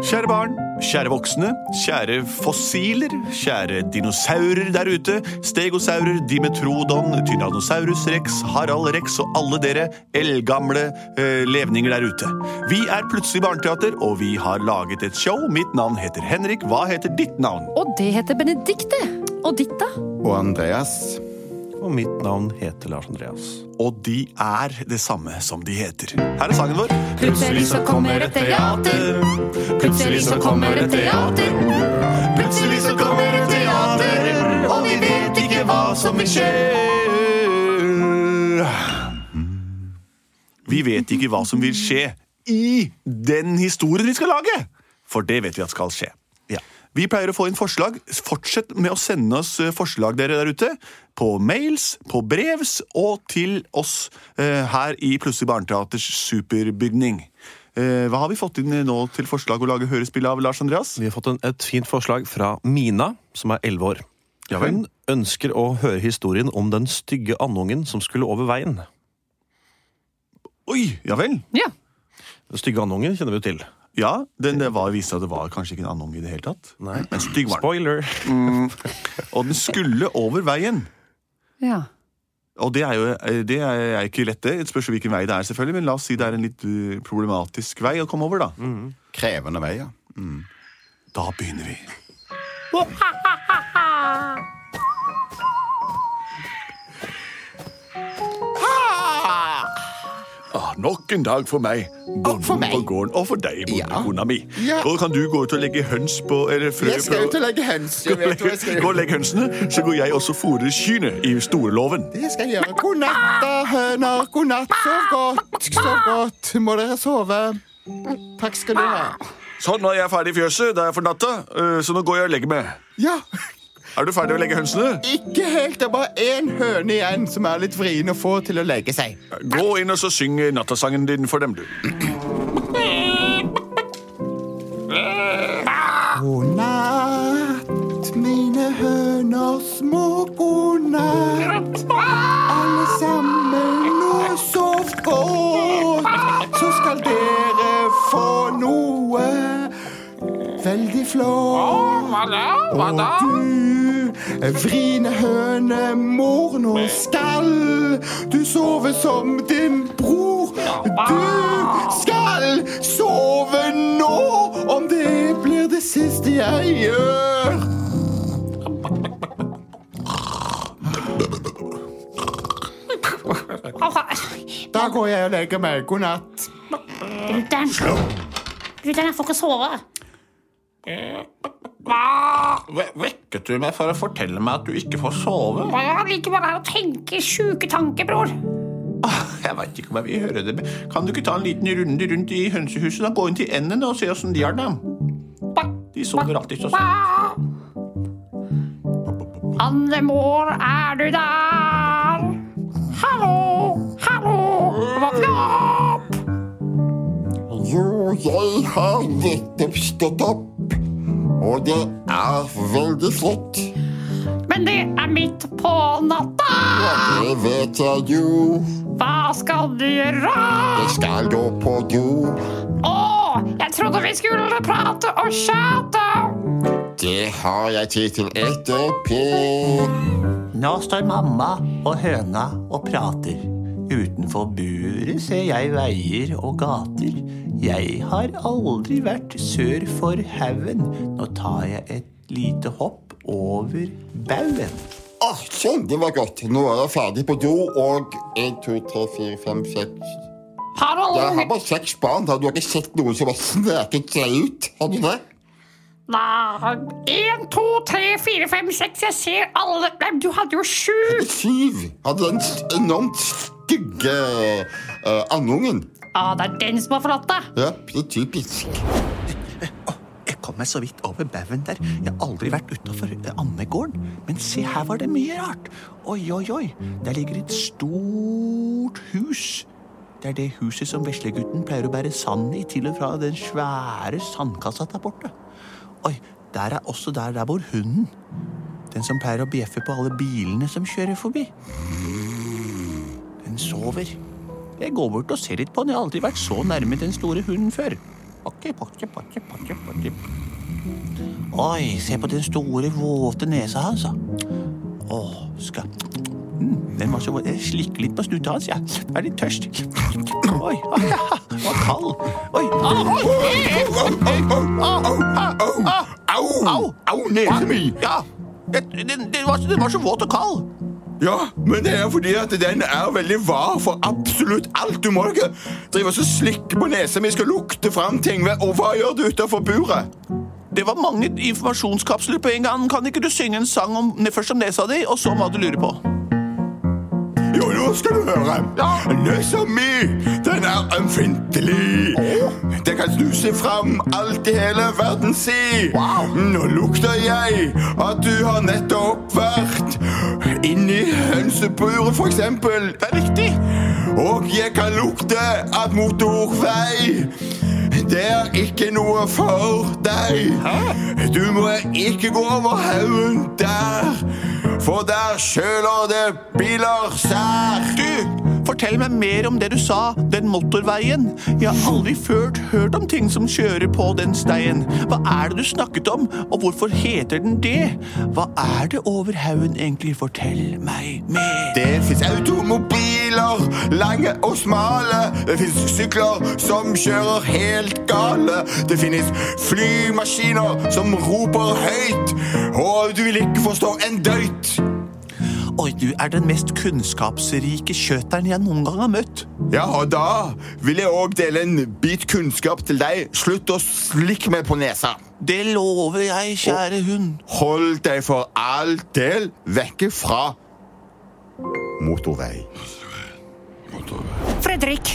Kjære barn, kjære voksne, kjære fossiler, kjære dinosaurer der ute, stegosaurer, dimetrodon, tyrannosaurus rex, Harald rex og alle dere eldgamle eh, levninger der ute. Vi er Plutselig barneteater, og vi har laget et show. Mitt navn heter Henrik. Hva heter ditt navn? Og det heter Benedikte. Og ditt, da? Og Andreas. Og mitt navn heter Lars Andreas. Og de er det samme som de heter. Her er sangen vår. Plutselig så kommer et teater. Plutselig så kommer et teater. Plutselig så kommer et teater, og vi vet ikke hva som vil skje. Vi vet ikke hva som vil skje i den historien vi skal lage, for det vet vi at skal skje. Vi pleier å få inn forslag. Fortsett med å sende oss eh, forslag dere der ute. På mails, på brevs og til oss eh, her i Plutselig barneteaters superbygning. Eh, hva har vi fått inn nå til forslag å lage hørespill av, Lars Andreas? Vi har fått en, et fint forslag fra Mina, som er elleve år. Hun ønsker å høre historien om den stygge andungen som skulle over veien. Oi, ja vel. Ja. Den stygge andungen kjenner vi jo til. Ja, den, det var, viste at det var kanskje ikke en andunge i det hele tatt. Nei. Men stygg var den. Spoiler! Og den skulle over veien. ja. Og det er jo det er ikke lett, det. Det spørs hvilken vei det er, selvfølgelig, men la oss si det er en litt uh, problematisk vei å komme over, da. Krevende vei, ja. Da begynner vi. Nok en dag for meg. Bonden for meg. på gården. Og for deg, Ja. bondekona mi. Ja. Og kan du gå ut og legge høns på Eller frø Jeg skal ut og legge høns. Gå og legge- hønsene, så går jeg også og fôrer kyrne i storlåven. Det skal jeg gjøre. God natt, da, høner. God natt. Sov godt. Sov godt. Må dere sove. Takk skal du ha. Sånn, nå er jeg ferdig i fjøset. Det er for natta, øh, så nå går jeg og legger meg. Ja. Er du ferdig å legge hønsene? Ikke helt. Det er bare én høne igjen som er litt vrien å få til å legge seg. Gå inn og så syng nattasangen din for dem, du. God natt, mine høner små. God natt, alle sammen. nå sov godt, så skal dere få noe veldig flott. Og du, vriene høne, mor, nå skal du sove som din bror. Du skal sove nå, om det blir det siste jeg gjør. Da går jeg og legger meg. God natt. Brutter'n. Brutter'n, jeg får ikke sove. Vekket du meg for å fortelle meg at du ikke får sove? Jeg liker bare her å tenke sjuke tanker, bror. Ah, Jeg vet ikke om jeg vil høre det. Kan du ikke ta en liten runde rundt i hønsehuset? da? Gå inn til endene og se åssen de har det. De sover alltid så sånn. Andemor, er du der? Hallo, hallo, våkne opp! Jo, jeg har nettopp stått opp, og det er veldig flott. Men det er midt på natta. Ja, Det vet jeg jo. Hva skal du gjøre? Jeg skal gå på do. Å, jeg trodde vi skulle prate og chatte. Det har jeg tid til etterpå. Nå står mamma og høna og prater. Utenfor buret ser jeg veier og gater. Jeg har aldri vært sør for haugen. Nå tar jeg et lite hopp over baugen. Ah, sånn, det var godt. Nå er jeg ferdig på do, og en, to, tre, fire, fem, seks Harald, Jeg har bare seks barn. da. Du har ikke sett noen som har sneket seg ut? Har du det? Nei, En, to, tre, fire, fem, seks. Jeg ser alle. Du hadde jo sju. Syv. Hadde den s- enormt stygge uh, andungen. Ja, det er den som har forlatt deg. Ja, det er typisk. Jeg kom meg så vidt over baugen der. Jeg har aldri vært utafor andegården. Men se, her var det mye rart. Oi, oi, oi. Der ligger et stort hus. Det er det huset som veslegutten pleier å bære sand i til og fra den svære sandkassa der borte. Oi, der er også der der bor hunden. Den som pleier å bjeffe på alle bilene som kjører forbi. Sover. Jeg går bort og ser litt på den. Jeg har aldri vært så nærme den store hunden før. Pakke, pakke, pakke, pakke, pakke. Oi, se på den store, våte nesa hans. da. Å, skal mm, Den var så våt. Jeg slikker litt på snuddet hans, jeg. Er litt tørst. Oi, den var kald. Oi, Au! Au! Au, nesa mi! ja. au, den, den, var, den var så våt og kald. Ja, men det er fordi at den er veldig var for absolutt alt. Du må ikke drive og slikke på nesa mi, skal lukte fram ting. Og hva gjør du utenfor buret? Det var mange informasjonskapsler på en gang. Kan ikke du synge en sang om, først om nesa di, og så hva du lurer på? Jo, nå skal du høre. Nesa mi, den er ømfintlig. Det kan snuse fram alt i hele verden si. Nå lukter jeg at du har nettopp vært inni hønseburet, for eksempel. Det er riktig. Og jeg kan lukte at motorvei det er ikke noe for deg. Du må ikke gå over haugen der, for der kjøler det biler sær. Fortell meg mer om det du sa, den motorveien. Jeg har aldri før hørt om ting som kjører på den steien. Hva er det du snakket om, og hvorfor heter den det? Hva er det over haugen egentlig? Fortell meg mer. Det fins automobiler, lange og smale. Det fins sykler som kjører helt gale. Det finnes flymaskiner som roper høyt, og du vil ikke forstå en døyt. Oi, du er den mest kunnskapsrike kjøteren jeg noen gang har møtt. Ja, og da vil jeg òg dele en bit kunnskap til deg. Slutt å slikke meg på nesa. Det lover jeg, kjære hund. Hold deg for all del vekke fra motorvei. Fredrik,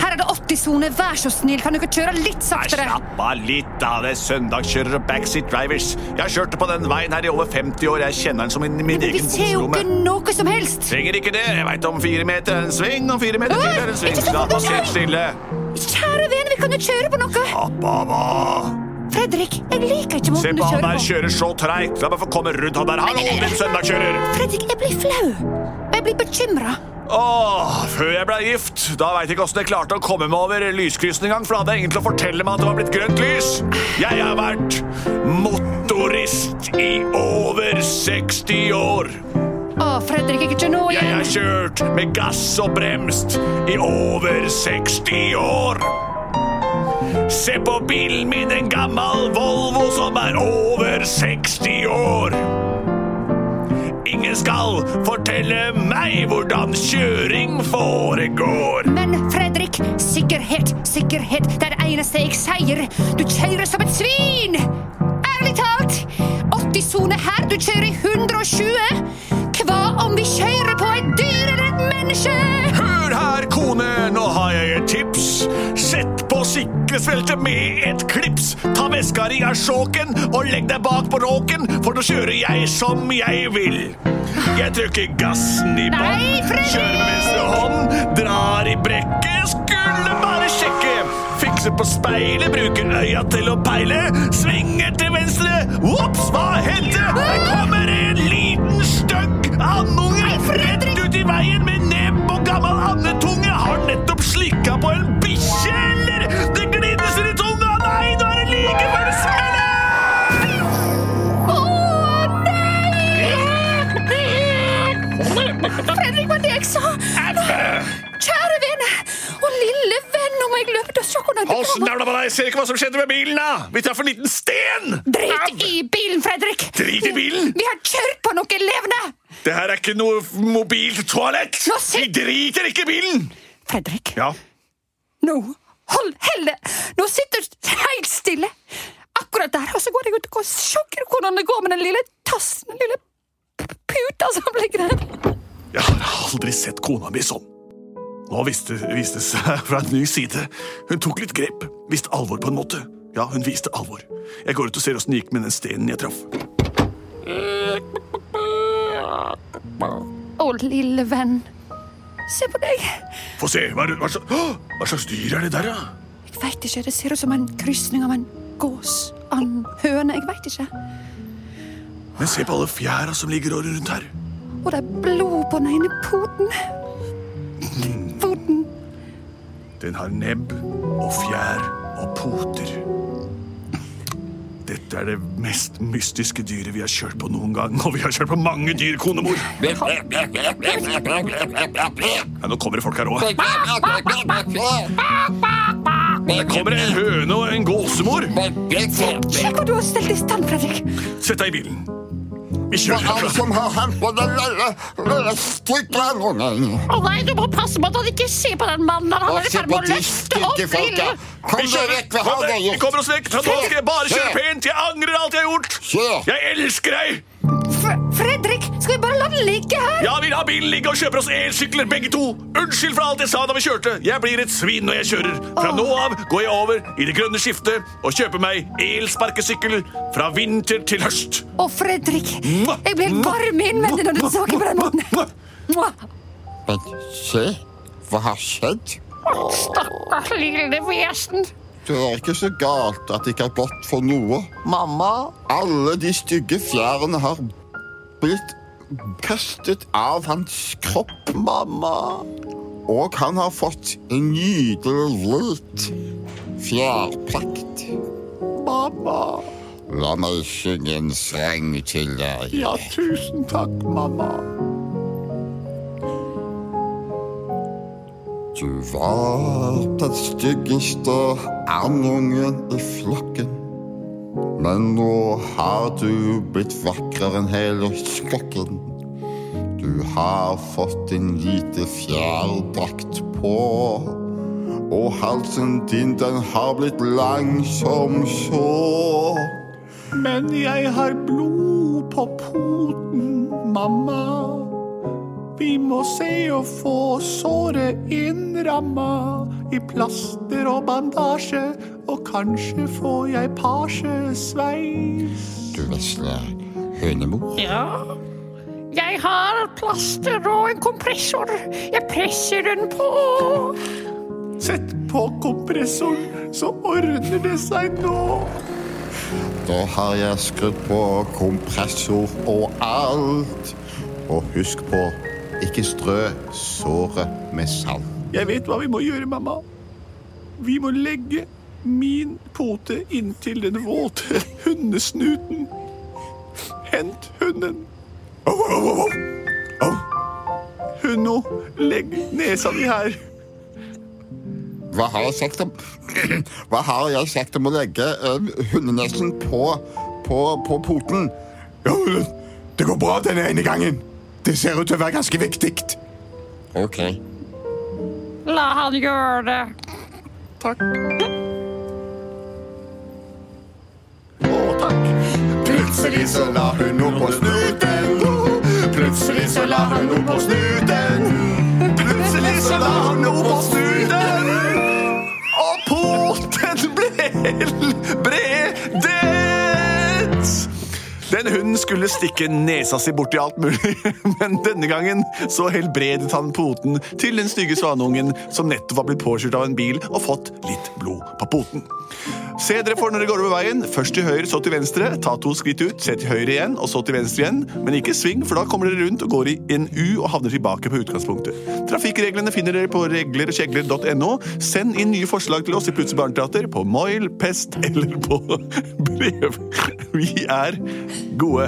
her er det 80-sone. Vær så snill, kan du ikke kjøre litt saktere? Slapp av litt av det, søndagskjørere og backseat drivers. Jeg har kjørt på den veien her i over 50 år. Jeg kjenner den som min, min Men vi egen ser jo ikke noe som helst. Trenger ikke det. Jeg veit om fire meter er en sving, om fire meter til er en sving. Da fort, pass stille. Kjære ven, vi kan jo kjøre på noe. Slapp av, hva? Fredrik, jeg liker ikke måten du kjører på Se på han der kjører så treigt. La meg få komme rundt han der. Hallo, din søndagskjører. Fredrik, jeg blir flau. Jeg blir bekymra. Åh, før jeg ble gift, da veit jeg ikke åssen jeg klarte å komme meg over lyskryssen engang, for da hadde jeg ingen til å fortelle meg at det var blitt grønt lys. Jeg har vært motorist i over 60 år. Å, Fredrik, ikke nå Jeg har kjørt med gass og bremst i over 60 år. Se på bilen min, en gammel Volvo som er over 60 år. Ingen skal fortelle meg hvordan kjøring foregår. Men Fredrik, sikkerhet, sikkerhet. Det er det eneste jeg sier. Du kjører som et svin! Ærlig talt. 80-sone her, du kjører i 120. Hva om vi kjører på et dyr eller et menneske? Hør her, kone, nå har jeg et tips. Sett på sikkerhetsbeltet med et klips. Ta veska di av sjåken og legg deg bak på råken, for nå kjører jeg som jeg vil. Jeg trykker gassen i bånn, kjører med venstre hånd, drar i brekket, skulle bare sjekke. Fikser på speilet, bruker øya til å peile, svinger til venstre. Ops, hva hendte? Her kommer en liten stygg andunge rett ut i veien med nebb og gammel andetunge. Har nettopp slikka på en bikkje, snavla deg, ser ikke hva som skjedde med bilen, da! Vi traff en liten sten! Drit i bilen, Fredrik! Drit i bilen? Vi har kjørt på noen levende! Det her er ikke noe mobilt toalett! Vi driter ikke i bilen! Fredrik, Ja, nå hold helle! Nå sitter du helt stille. Akkurat der, og så går jeg ut og sjokker hvordan det går med den lille tassen, den lille puta som ligger der. jeg har aldri sett kona mi sånn. Nå viste, viste det seg fra en ny side. Hun tok litt grep. Viste alvor på en måte. Ja, hun viste alvor. Jeg går ut og ser åssen det gikk med den stenen jeg traff. Å, lille venn. Se på deg. Få se, hva, er hva, slags, hva slags dyr er det der, da? Jeg veit ikke. Det ser ut som en krysning av en gås, and, høne. Jeg veit ikke. Men se på alle fjæra som ligger rundt her. Og det er blod på den ene poten. Den har nebb og fjær og poter. Dette er det mest mystiske dyret vi har kjørt på noen gang. Og vi har kjørt på mange dyr, konemor. Ja, nå kommer det folk her òg. Det kommer en høne og en gåsemor. Se hvor du har stelt i stand, Fredrik. Sett deg i bilen. Vi Hva er det som har hendt på den lille, lille stygge? Å nei, du må passe på at han ikke ser på den mannen. Han er i ferd med å løfte opp lille. Kom deg vekk, hva har Vi kommer oss vekk. Nå skal jeg bare kjøre pent. Jeg angrer alt jeg har gjort. Jeg elsker deg. F Den ligge her? Ja, vi lar bilen ligge og kjøper oss elsykler, begge to. Unnskyld for alt jeg sa da vi kjørte. Jeg blir et svin når jeg kjører. Fra nå av går jeg over i det grønne skiftet og kjøper meg elsparkesykkel fra vinter til høst. Å, Fredrik, jeg helt varm innvendig når du snakker på den måten. Men se, hva har skjedd? Stakkars lille vesen. Det er ikke så galt at det ikke er godt for noe. Mamma, Alle de stygge fjærene har blitt kastet av hans kropp. mamma. Og han har fått en nydelig fjærprakt. Mamma. La meg synge en sang til deg. Ja, tusen takk, mamma. Du var den styggeste andungen i flokken. Men nå har du blitt vakrere enn hele skokken. Du har fått en lite fjærdrakt på. Og halsen din, den har blitt lang som så. Men jeg har blod på poten, mamma. Vi må se å få såret innramma i plaster og bandasje, og kanskje får jeg pasjesveis. Du vesle hønemor. Ja. Jeg har plaster og en kompressor. Jeg presser den på. Sett på kompressoren, så ordner det seg nå. Da har jeg skrudd på kompressor og alt. Og husk på, ikke strø såret med salt. Jeg vet hva vi må gjøre, mamma. Vi må legge min pote inntil den våte hundesnuten. Hent hunden. Au, au, au, au. Hundo, legg nesa di her. Hva har jeg sagt om Hva har jeg sagt om å legge eh, hundenesen på, på, på poten? Ja, det går bra denne ene gangen. Det ser ut til å være ganske viktig. Ok. La han gjøre det. Takk. takk. Plutselig så la hun noe på snuten. Plutselig så la hun noe på snuten. Plutselig så la hun noe på snuten. Og poten ble helbredet. Den hunden skulle stikke nesa si borti alt mulig, men denne gangen så helbredet han poten til den stygge svaneungen som nettopp var blitt påkjørt av en bil og fått litt blod på poten. Se dere for når dere går over veien. Først til høyre, så til venstre. Ta to skritt ut, se til høyre igjen, og så til venstre igjen. Men ikke sving, for da kommer dere rundt og går i en U og havner tilbake på utgangspunktet. Trafikkreglene finner dere på reglerogkjegler.no. Send inn nye forslag til oss i Plutselig barneteater på Moil, Pest eller på brev. Vi er gode.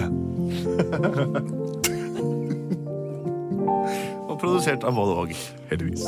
og produsert av Vold og heldigvis.